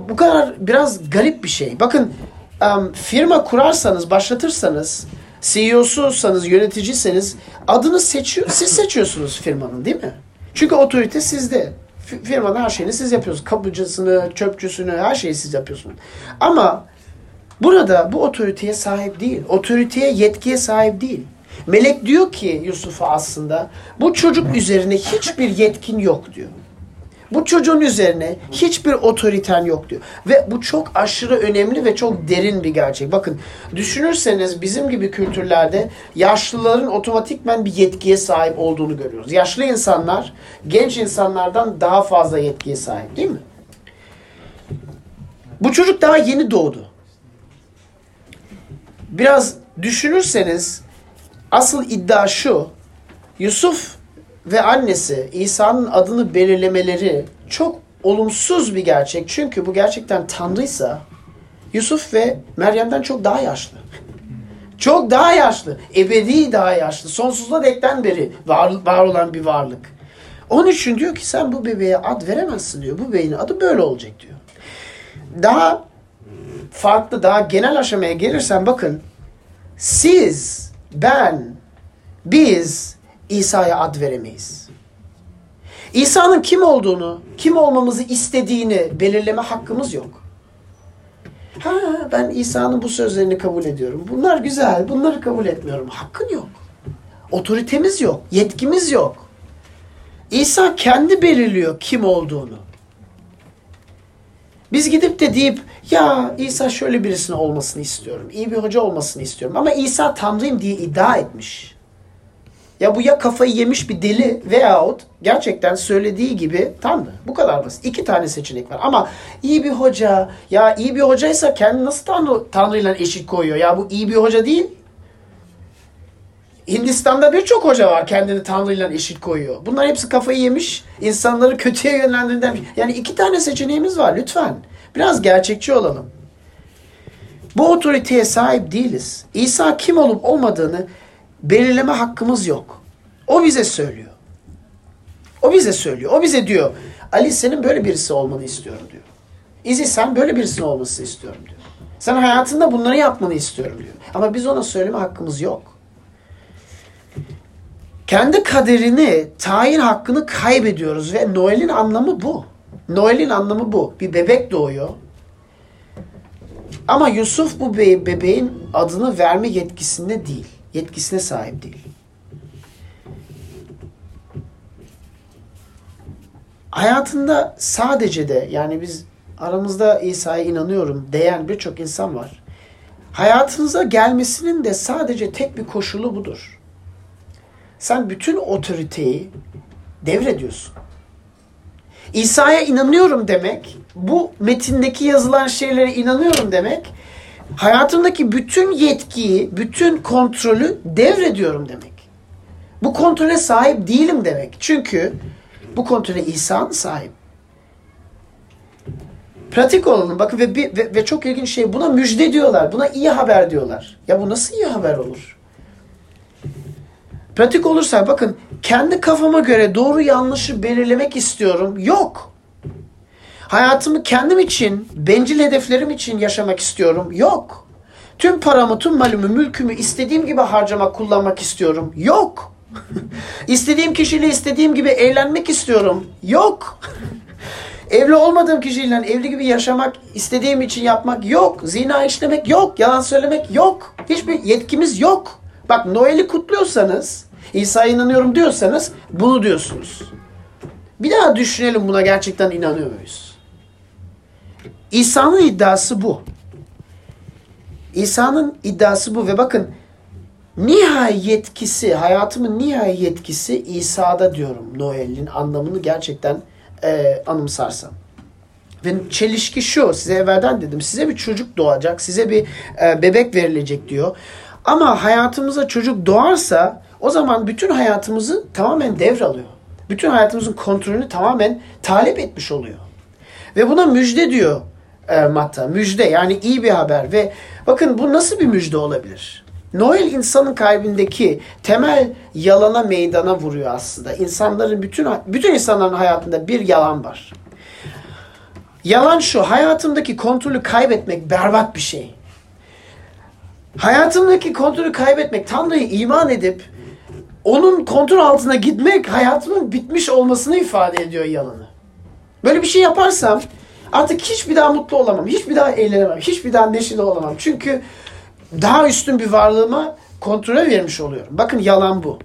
Speaker 2: bu kadar biraz garip bir şey. Bakın um, firma kurarsanız, başlatırsanız, CEO'susanız, yöneticiyseniz adını seçiyor, siz seçiyorsunuz firmanın değil mi? Çünkü otorite sizde. F- firmanın her şeyini siz yapıyorsunuz. Kapıcısını, çöpçüsünü, her şeyi siz yapıyorsunuz. Ama burada bu otoriteye sahip değil. Otoriteye, yetkiye sahip değil. Melek diyor ki Yusuf'a aslında bu çocuk üzerine hiçbir yetkin yok diyor. Bu çocuğun üzerine hiçbir otoriten yok diyor. Ve bu çok aşırı önemli ve çok derin bir gerçek. Bakın düşünürseniz bizim gibi kültürlerde yaşlıların otomatikmen bir yetkiye sahip olduğunu görüyoruz. Yaşlı insanlar genç insanlardan daha fazla yetkiye sahip değil mi? Bu çocuk daha yeni doğdu. Biraz düşünürseniz asıl iddia şu. Yusuf ve annesi İsa'nın adını belirlemeleri çok olumsuz bir gerçek. Çünkü bu gerçekten Tanrıysa Yusuf ve Meryem'den çok daha yaşlı. Çok daha yaşlı. Ebedi daha yaşlı. Sonsuza dekten beri var, var olan bir varlık. Onun için diyor ki sen bu bebeğe ad veremezsin diyor. Bu bebeğin adı böyle olacak diyor. Daha farklı, daha genel aşamaya gelirsen bakın siz, ben, biz İsa'ya ad veremeyiz. İsa'nın kim olduğunu, kim olmamızı istediğini belirleme hakkımız yok. Ha ben İsa'nın bu sözlerini kabul ediyorum. Bunlar güzel, bunları kabul etmiyorum. Hakkın yok. Otoritemiz yok, yetkimiz yok. İsa kendi belirliyor kim olduğunu. Biz gidip de deyip ya İsa şöyle birisine olmasını istiyorum. iyi bir hoca olmasını istiyorum. Ama İsa Tanrıyım diye iddia etmiş. Ya bu ya kafayı yemiş bir deli veyahut gerçekten söylediği gibi Tanrı. Bu kadar basit. İki tane seçenek var. Ama iyi bir hoca, ya iyi bir hocaysa kendi nasıl Tanrı, Tanrı'yla eşit koyuyor? Ya bu iyi bir hoca değil. Hindistan'da birçok hoca var kendini Tanrı'yla eşit koyuyor. Bunlar hepsi kafayı yemiş, insanları kötüye yönlendiren. Yani iki tane seçeneğimiz var lütfen. Biraz gerçekçi olalım. Bu otoriteye sahip değiliz. İsa kim olup olmadığını belirleme hakkımız yok. O bize söylüyor. O bize söylüyor. O bize diyor. Ali senin böyle birisi olmanı istiyorum diyor. İzi sen böyle birisinin olmasını istiyorum diyor. Sen hayatında bunları yapmanı istiyorum diyor. Ama biz ona söyleme hakkımız yok. Kendi kaderini, tayin hakkını kaybediyoruz ve Noel'in anlamı bu. Noel'in anlamı bu. Bir bebek doğuyor. Ama Yusuf bu be bebeğin adını verme yetkisinde değil. Yetkisine sahip değil. Hayatında sadece de yani biz aramızda İsa'ya inanıyorum diyen birçok insan var. Hayatınıza gelmesinin de sadece tek bir koşulu budur. Sen bütün otoriteyi devrediyorsun. İsa'ya inanıyorum demek, bu metindeki yazılan şeylere inanıyorum demek, hayatımdaki bütün yetkiyi, bütün kontrolü devrediyorum demek. Bu kontrole sahip değilim demek. Çünkü bu kontrole İsa'nın sahip. Pratik olalım. Bakın ve, ve, ve çok ilginç şey buna müjde diyorlar. Buna iyi haber diyorlar. Ya bu nasıl iyi haber olur? Pratik olursa bakın kendi kafama göre doğru yanlışı belirlemek istiyorum. Yok. Hayatımı kendim için, bencil hedeflerim için yaşamak istiyorum. Yok. Tüm paramı, tüm malımı, mülkümü istediğim gibi harcamak, kullanmak istiyorum. Yok. istediğim kişiyle istediğim gibi eğlenmek istiyorum. Yok. Evli olmadığım kişiyle evli gibi yaşamak istediğim için yapmak yok. Zina işlemek yok. Yalan söylemek yok. Hiçbir yetkimiz yok. Bak Noel'i kutluyorsanız İsa'ya inanıyorum diyorsanız bunu diyorsunuz. Bir daha düşünelim buna gerçekten inanıyor muyuz? İsa'nın iddiası bu. İsa'nın iddiası bu ve bakın nihai yetkisi, hayatımın nihai yetkisi İsa'da diyorum Noel'in anlamını gerçekten e, anımsarsam. Ve çelişki şu, size evvelden dedim, size bir çocuk doğacak, size bir e, bebek verilecek diyor. Ama hayatımıza çocuk doğarsa o zaman bütün hayatımızı tamamen devralıyor. Bütün hayatımızın kontrolünü tamamen talep etmiş oluyor. Ve buna müjde diyor e, Matta. Müjde yani iyi bir haber. Ve bakın bu nasıl bir müjde olabilir? Noel insanın kalbindeki temel yalana meydana vuruyor aslında. İnsanların bütün bütün insanların hayatında bir yalan var. Yalan şu, hayatımdaki kontrolü kaybetmek berbat bir şey. Hayatımdaki kontrolü kaybetmek, Tanrı'ya iman edip onun kontrol altına gitmek hayatımın bitmiş olmasını ifade ediyor yalanı. Böyle bir şey yaparsam artık hiçbir daha mutlu olamam, hiçbir daha eğlenemem, hiçbir daha neşeli olamam. Çünkü daha üstün bir varlığıma kontrole vermiş oluyorum. Bakın yalan bu.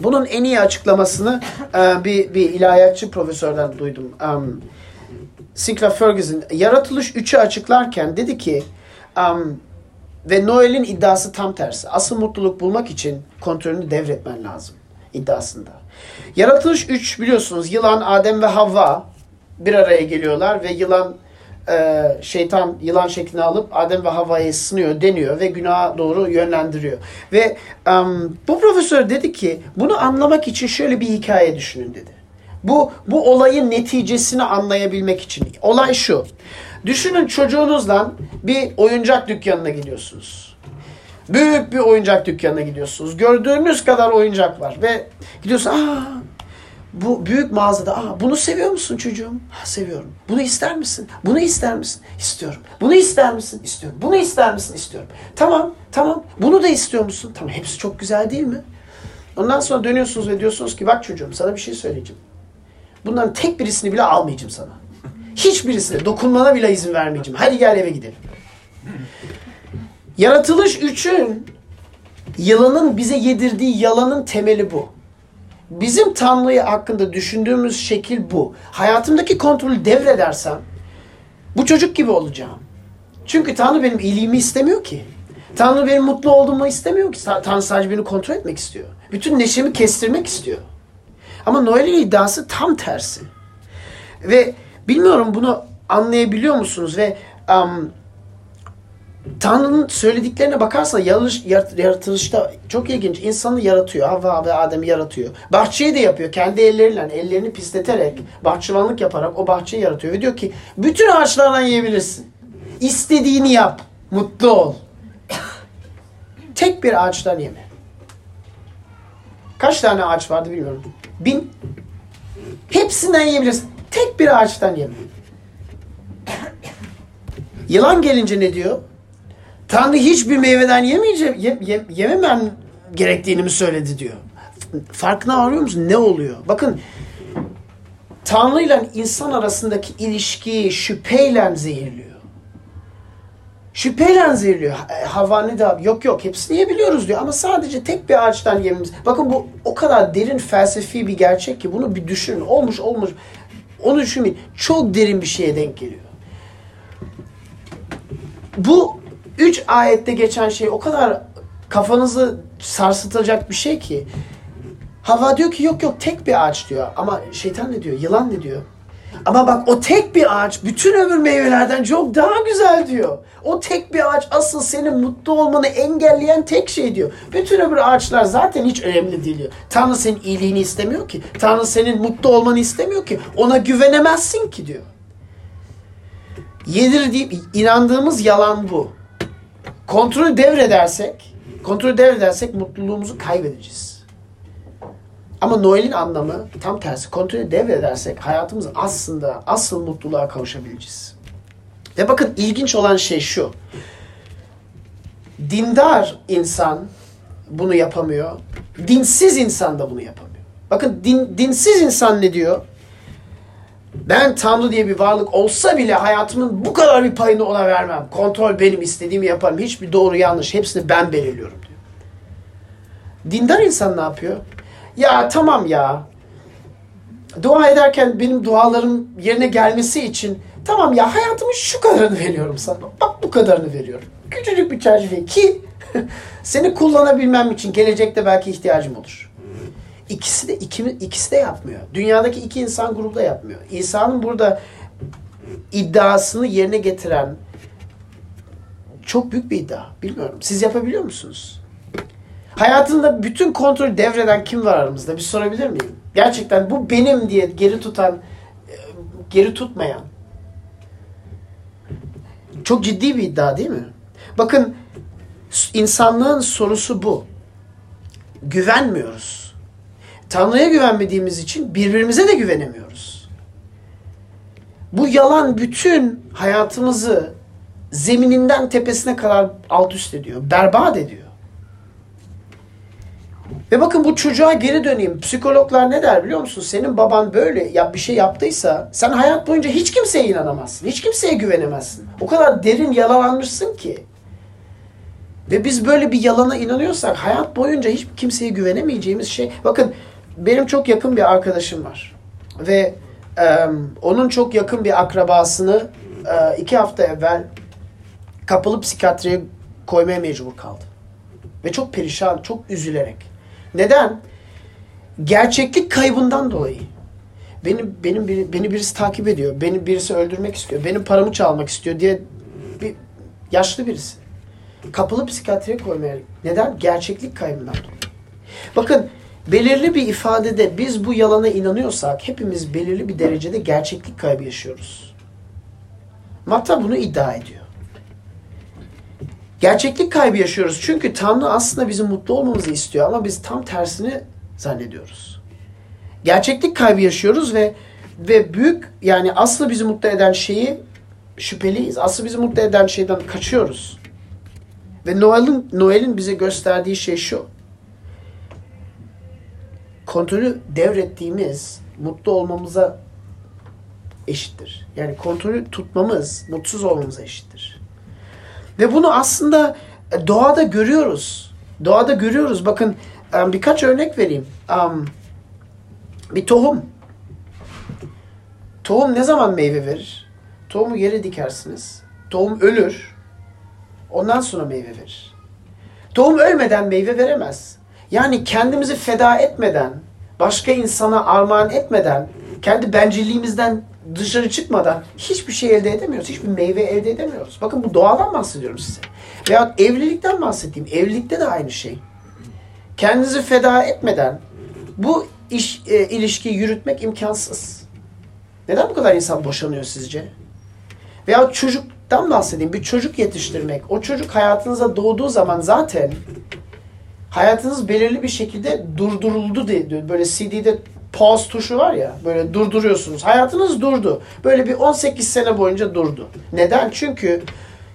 Speaker 2: Bunun en iyi açıklamasını e, bir, bir ilahiyatçı profesörden duydum. Um, Sinclair Ferguson Yaratılış 3'ü açıklarken dedi ki um, ve Noel'in iddiası tam tersi. Asıl mutluluk bulmak için kontrolünü devretmen lazım iddiasında. Yaratılış 3 biliyorsunuz yılan, Adem ve Havva bir araya geliyorlar ve yılan e, şeytan yılan şeklini alıp Adem ve Havva'yı sınıyor, deniyor ve günaha doğru yönlendiriyor. Ve bu profesör dedi ki bunu anlamak için şöyle bir hikaye düşünün dedi. Bu, bu olayın neticesini anlayabilmek için. Olay şu. Düşünün çocuğunuzla bir oyuncak dükkanına gidiyorsunuz. Büyük bir oyuncak dükkanına gidiyorsunuz. Gördüğünüz kadar oyuncak var ve gidiyorsun. Aa, bu büyük mağazada aa bunu seviyor musun çocuğum? Ha seviyorum. Bunu ister misin? Bunu ister misin? İstiyorum. Bunu ister misin? İstiyorum. Bunu ister misin? İstiyorum. Tamam, tamam. Bunu da istiyor musun? Tamam. Hepsi çok güzel değil mi? Ondan sonra dönüyorsunuz ve diyorsunuz ki bak çocuğum sana bir şey söyleyeceğim. Bunların tek birisini bile almayacağım sana. Hiçbirisine dokunmana bile izin vermeyeceğim. Hadi gel eve gidelim. Yaratılış üçün yılanın bize yedirdiği yalanın temeli bu. Bizim Tanrı'yı hakkında düşündüğümüz şekil bu. Hayatımdaki kontrolü devredersem bu çocuk gibi olacağım. Çünkü Tanrı benim iyiliğimi istemiyor ki. Tanrı benim mutlu olduğumu istemiyor ki. Tanrı sadece beni kontrol etmek istiyor. Bütün neşemi kestirmek istiyor. Ama Noel'in iddiası tam tersi. Ve bilmiyorum bunu anlayabiliyor musunuz? Ve um, Tanrı'nın söylediklerine bakarsa yaratılışta çok ilginç. İnsanı yaratıyor. Havva ve Adem'i yaratıyor. Bahçeyi de yapıyor. Kendi elleriyle, ellerini pisleterek, bahçıvanlık yaparak o bahçeyi yaratıyor. Ve diyor ki bütün ağaçlardan yiyebilirsin. İstediğini yap. Mutlu ol. Tek bir ağaçtan yeme. Kaç tane ağaç vardı bilmiyorum. Bin. Hepsinden yiyebilirsin. Tek bir ağaçtan yeme. Yılan gelince ne diyor? Tanrı hiçbir meyveden yemeyeceğim, ye, ye, yememem gerektiğini mi söyledi diyor. Farkına varıyor musun? Ne oluyor? Bakın Tanrı ile insan arasındaki ilişkiyi şüpheyle zehirliyor. Şüpheyle zehirliyor. E, Havva da yok yok hepsini yiyebiliyoruz diyor ama sadece tek bir ağaçtan yememiz. Bakın bu o kadar derin felsefi bir gerçek ki bunu bir düşünün. Olmuş olmuş. Onu düşünmeyin. Çok derin bir şeye denk geliyor. Bu üç ayette geçen şey o kadar kafanızı sarsıtacak bir şey ki. Hava diyor ki yok yok tek bir ağaç diyor. Ama şeytan ne diyor? Yılan ne diyor? Ama bak o tek bir ağaç bütün öbür meyvelerden çok daha güzel diyor. O tek bir ağaç asıl senin mutlu olmanı engelleyen tek şey diyor. Bütün öbür ağaçlar zaten hiç önemli değil diyor. Tanrı senin iyiliğini istemiyor ki. Tanrı senin mutlu olmanı istemiyor ki. Ona güvenemezsin ki diyor. Yedirdiğim, inandığımız yalan bu. Kontrolü devredersek, kontrolü devredersek mutluluğumuzu kaybedeceğiz. Ama Noel'in anlamı tam tersi. Kontrolü devredersek hayatımız aslında asıl mutluluğa kavuşabileceğiz. Ve bakın ilginç olan şey şu. Dindar insan bunu yapamıyor. Dinsiz insan da bunu yapamıyor. Bakın din, dinsiz insan ne diyor? Ben Tanrı diye bir varlık olsa bile hayatımın bu kadar bir payını ona vermem. Kontrol benim istediğimi yaparım. Hiçbir doğru yanlış hepsini ben belirliyorum diyor. Dindar insan ne yapıyor? Ya tamam ya. Dua ederken benim dualarım yerine gelmesi için tamam ya hayatımın şu kadarını veriyorum sana. Bak bu kadarını veriyorum. Küçücük bir çerçeve ki seni kullanabilmem için gelecekte belki ihtiyacım olur. İkisi de iki, ikisi de yapmıyor. Dünyadaki iki insan grubu da yapmıyor. İsa'nın burada iddiasını yerine getiren çok büyük bir iddia. Bilmiyorum. Siz yapabiliyor musunuz? Hayatında bütün kontrol devreden kim var aramızda? Bir sorabilir miyim? Gerçekten bu benim diye geri tutan, e, geri tutmayan. Çok ciddi bir iddia değil mi? Bakın insanlığın sorusu bu. Güvenmiyoruz. Tanrı'ya güvenmediğimiz için birbirimize de güvenemiyoruz. Bu yalan bütün hayatımızı zemininden tepesine kadar alt üst ediyor. Berbat ediyor. Ve bakın bu çocuğa geri döneyim. Psikologlar ne der biliyor musun? Senin baban böyle yap bir şey yaptıysa sen hayat boyunca hiç kimseye inanamazsın. Hiç kimseye güvenemezsin. O kadar derin yalalanmışsın ki. Ve biz böyle bir yalana inanıyorsak hayat boyunca hiç kimseye güvenemeyeceğimiz şey. Bakın benim çok yakın bir arkadaşım var. Ve e, onun çok yakın bir akrabasını e, iki hafta evvel kapalı psikiyatriye koymaya mecbur kaldı. Ve çok perişan, çok üzülerek. Neden? Gerçeklik kaybından dolayı. Benim benim biri, beni birisi takip ediyor. Beni birisi öldürmek istiyor. Benim paramı çalmak istiyor diye bir yaşlı birisi. Kapalı psikiyatriye koymaya. Neden? Gerçeklik kaybından dolayı. Bakın belirli bir ifadede biz bu yalana inanıyorsak hepimiz belirli bir derecede gerçeklik kaybı yaşıyoruz. Matta bunu iddia ediyor. Gerçeklik kaybı yaşıyoruz. Çünkü Tanrı aslında bizim mutlu olmamızı istiyor ama biz tam tersini zannediyoruz. Gerçeklik kaybı yaşıyoruz ve ve büyük yani aslında bizi mutlu eden şeyi şüpheliyiz. Aslında bizi mutlu eden şeyden kaçıyoruz. Ve Noel'in Noel'in bize gösterdiği şey şu. Kontrolü devrettiğimiz mutlu olmamıza eşittir. Yani kontrolü tutmamız mutsuz olmamıza eşittir. Ve bunu aslında e, doğada görüyoruz. Doğada görüyoruz. Bakın e, birkaç örnek vereyim. Bir tohum. Tohum ne zaman meyve verir? Tohumu yere dikersiniz. Tohum ölür. Ondan sonra meyve verir. Tohum ölmeden meyve veremez. Yani kendimizi feda etmeden, başka insana armağan etmeden, kendi bencilliğimizden dışarı çıkmadan hiçbir şey elde edemiyoruz. Hiçbir meyve elde edemiyoruz. Bakın bu doğadan bahsediyorum size. Veya evlilikten bahsettiğim. Evlilikte de aynı şey. Kendinizi feda etmeden bu iş e, ilişkiyi yürütmek imkansız. Neden bu kadar insan boşanıyor sizce? Veya çocuktan bahsedeyim. Bir çocuk yetiştirmek. O çocuk hayatınıza doğduğu zaman zaten hayatınız belirli bir şekilde durduruldu diye böyle CD'de pause tuşu var ya böyle durduruyorsunuz. Hayatınız durdu. Böyle bir 18 sene boyunca durdu. Neden? Çünkü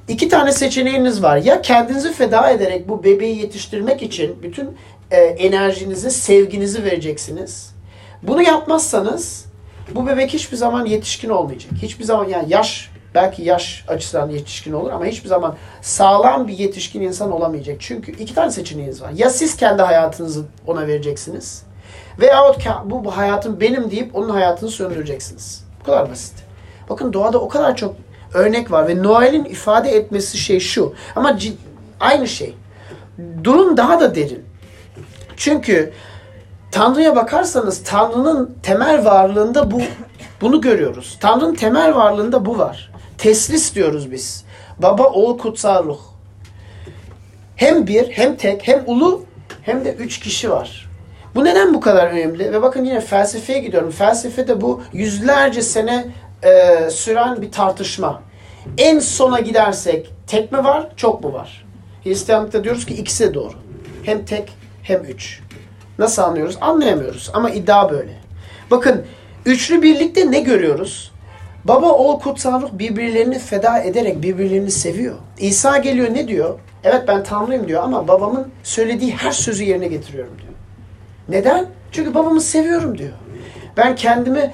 Speaker 2: iki tane seçeneğiniz var. Ya kendinizi feda ederek bu bebeği yetiştirmek için bütün e, enerjinizi, sevginizi vereceksiniz. Bunu yapmazsanız bu bebek hiçbir zaman yetişkin olmayacak. Hiçbir zaman yani yaş belki yaş açısından yetişkin olur ama hiçbir zaman sağlam bir yetişkin insan olamayacak. Çünkü iki tane seçeneğiniz var. Ya siz kendi hayatınızı ona vereceksiniz Veyahut bu, bu hayatım benim deyip onun hayatını söndüreceksiniz. Bu kadar basit. Bakın doğada o kadar çok örnek var ve Noel'in ifade etmesi şey şu. Ama aynı şey. Durum daha da derin. Çünkü Tanrı'ya bakarsanız Tanrı'nın temel varlığında bu bunu görüyoruz. Tanrı'nın temel varlığında bu var. Teslis diyoruz biz. Baba, oğul, kutsal ruh. Hem bir, hem tek, hem ulu, hem de üç kişi var. Bu neden bu kadar önemli? Ve bakın yine felsefeye gidiyorum. Felsefede bu yüzlerce sene e, süren bir tartışma. En sona gidersek tek mi var, çok mu var? Hristiyanlıkta diyoruz ki ikisi de doğru. Hem tek hem üç. Nasıl anlıyoruz? Anlayamıyoruz ama iddia böyle. Bakın üçlü birlikte ne görüyoruz? Baba, oğul, kutsal ruh birbirlerini feda ederek birbirlerini seviyor. İsa geliyor ne diyor? Evet ben Tanrıyım diyor ama babamın söylediği her sözü yerine getiriyorum diyor. Neden? Çünkü babamı seviyorum diyor. Ben kendimi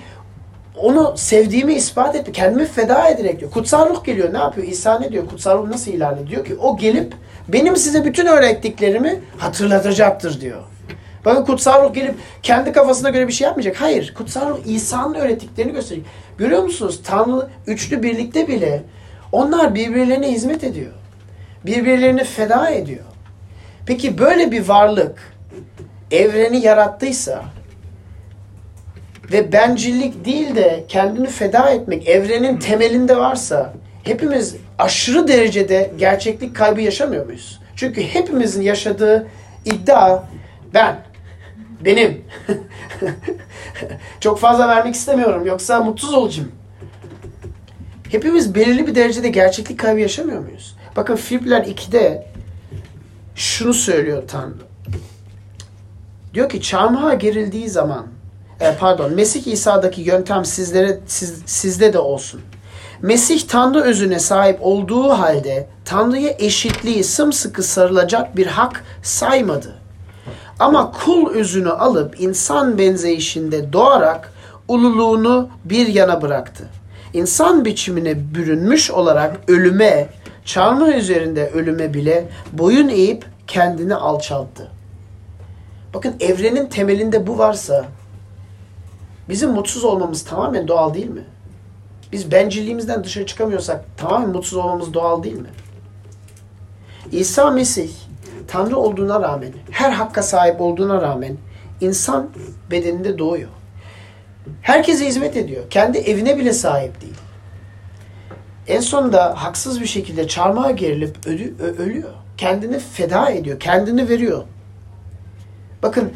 Speaker 2: onu sevdiğimi ispat etti. Kendimi feda ederek diyor. Kutsal ruh geliyor. Ne yapıyor? İsa ne diyor? Kutsal ruh nasıl ilan ediyor ki? O gelip benim size bütün öğrettiklerimi hatırlatacaktır diyor. Bakın kutsal ruh gelip kendi kafasına göre bir şey yapmayacak. Hayır. Kutsal ruh İsa'nın öğrettiklerini gösteriyor. Görüyor musunuz? Tanrı üçlü birlikte bile onlar birbirlerine hizmet ediyor. Birbirlerini feda ediyor. Peki böyle bir varlık evreni yarattıysa ve bencillik değil de kendini feda etmek evrenin temelinde varsa hepimiz aşırı derecede gerçeklik kaybı yaşamıyor muyuz? Çünkü hepimizin yaşadığı iddia ben, benim. Çok fazla vermek istemiyorum yoksa mutsuz olacağım. Hepimiz belirli bir derecede gerçeklik kaybı yaşamıyor muyuz? Bakın Filipiler 2'de şunu söylüyor Tanrı. Diyor ki çarmıha gerildiği zaman e, pardon Mesih İsa'daki yöntem sizlere siz, sizde de olsun. Mesih Tanrı özüne sahip olduğu halde Tanrı'ya eşitliği sımsıkı sarılacak bir hak saymadı. Ama kul özünü alıp insan benzeyişinde doğarak ululuğunu bir yana bıraktı. İnsan biçimine bürünmüş olarak ölüme, çarmıh üzerinde ölüme bile boyun eğip kendini alçalttı. Bakın evrenin temelinde bu varsa bizim mutsuz olmamız tamamen doğal değil mi? Biz bencilliğimizden dışarı çıkamıyorsak tamamen mutsuz olmamız doğal değil mi? İsa Mesih Tanrı olduğuna rağmen, her hakka sahip olduğuna rağmen insan bedeninde doğuyor. Herkese hizmet ediyor. Kendi evine bile sahip değil. En sonunda haksız bir şekilde çarmıha gerilip ölü, ölüyor. Kendini feda ediyor. Kendini veriyor. Bakın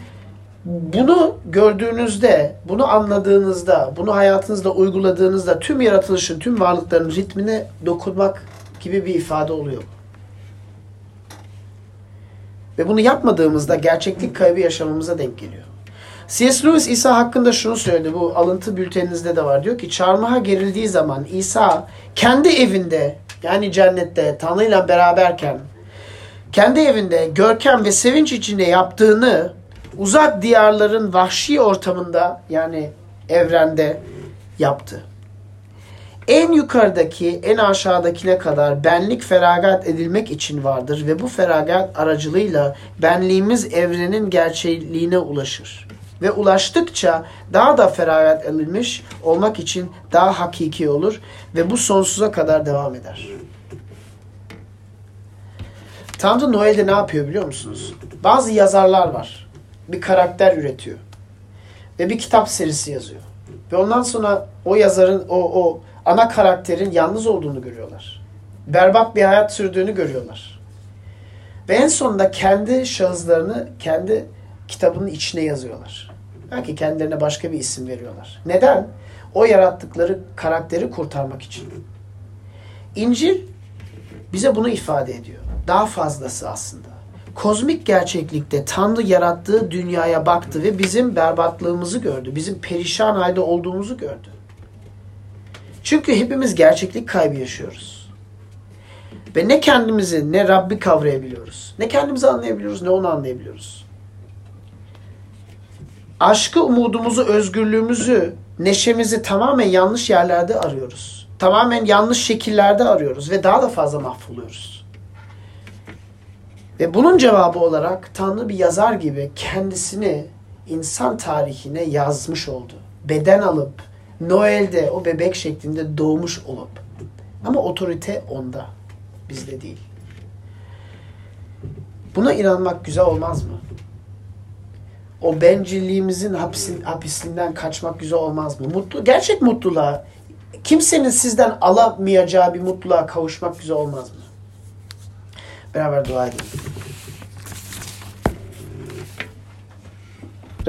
Speaker 2: bunu gördüğünüzde, bunu anladığınızda, bunu hayatınızda uyguladığınızda tüm yaratılışın, tüm varlıkların ritmine dokunmak gibi bir ifade oluyor. Ve bunu yapmadığımızda gerçeklik kaybı yaşamamıza denk geliyor. C.S. Lewis İsa hakkında şunu söyledi. Bu alıntı bülteninizde de var. Diyor ki çarmıha gerildiği zaman İsa kendi evinde yani cennette Tanrı'yla beraberken kendi evinde görkem ve sevinç içinde yaptığını uzak diyarların vahşi ortamında yani evrende yaptı. En yukarıdaki en aşağıdakine kadar benlik feragat edilmek için vardır ve bu feragat aracılığıyla benliğimiz evrenin gerçeğiliğine ulaşır. Ve ulaştıkça daha da feragat edilmiş olmak için daha hakiki olur ve bu sonsuza kadar devam eder. Tanrı Noel'de ne yapıyor biliyor musunuz? Bazı yazarlar var. Bir karakter üretiyor. Ve bir kitap serisi yazıyor. Ve ondan sonra o yazarın, o, o ana karakterin yalnız olduğunu görüyorlar. Berbat bir hayat sürdüğünü görüyorlar. Ve en sonunda kendi şahıslarını kendi kitabının içine yazıyorlar. Belki kendilerine başka bir isim veriyorlar. Neden? O yarattıkları karakteri kurtarmak için. İncil bize bunu ifade ediyor. Daha fazlası aslında. Kozmik gerçeklikte Tanrı yarattığı dünyaya baktı ve bizim berbatlığımızı gördü. Bizim perişan halde olduğumuzu gördü. Çünkü hepimiz gerçeklik kaybı yaşıyoruz. Ve ne kendimizi ne Rabbi kavrayabiliyoruz. Ne kendimizi anlayabiliyoruz ne onu anlayabiliyoruz. Aşkı, umudumuzu, özgürlüğümüzü, neşemizi tamamen yanlış yerlerde arıyoruz. Tamamen yanlış şekillerde arıyoruz ve daha da fazla mahvoluyoruz. Ve bunun cevabı olarak Tanrı bir yazar gibi kendisini insan tarihine yazmış oldu. Beden alıp Noel'de o bebek şeklinde doğmuş olup ama otorite onda, bizde değil. Buna inanmak güzel olmaz mı? O bencilliğimizin hapisin, hapisinden kaçmak güzel olmaz mı? Mutlu, gerçek mutluluğa, kimsenin sizden alamayacağı bir mutluluğa kavuşmak güzel olmaz mı? Beraber dua edelim.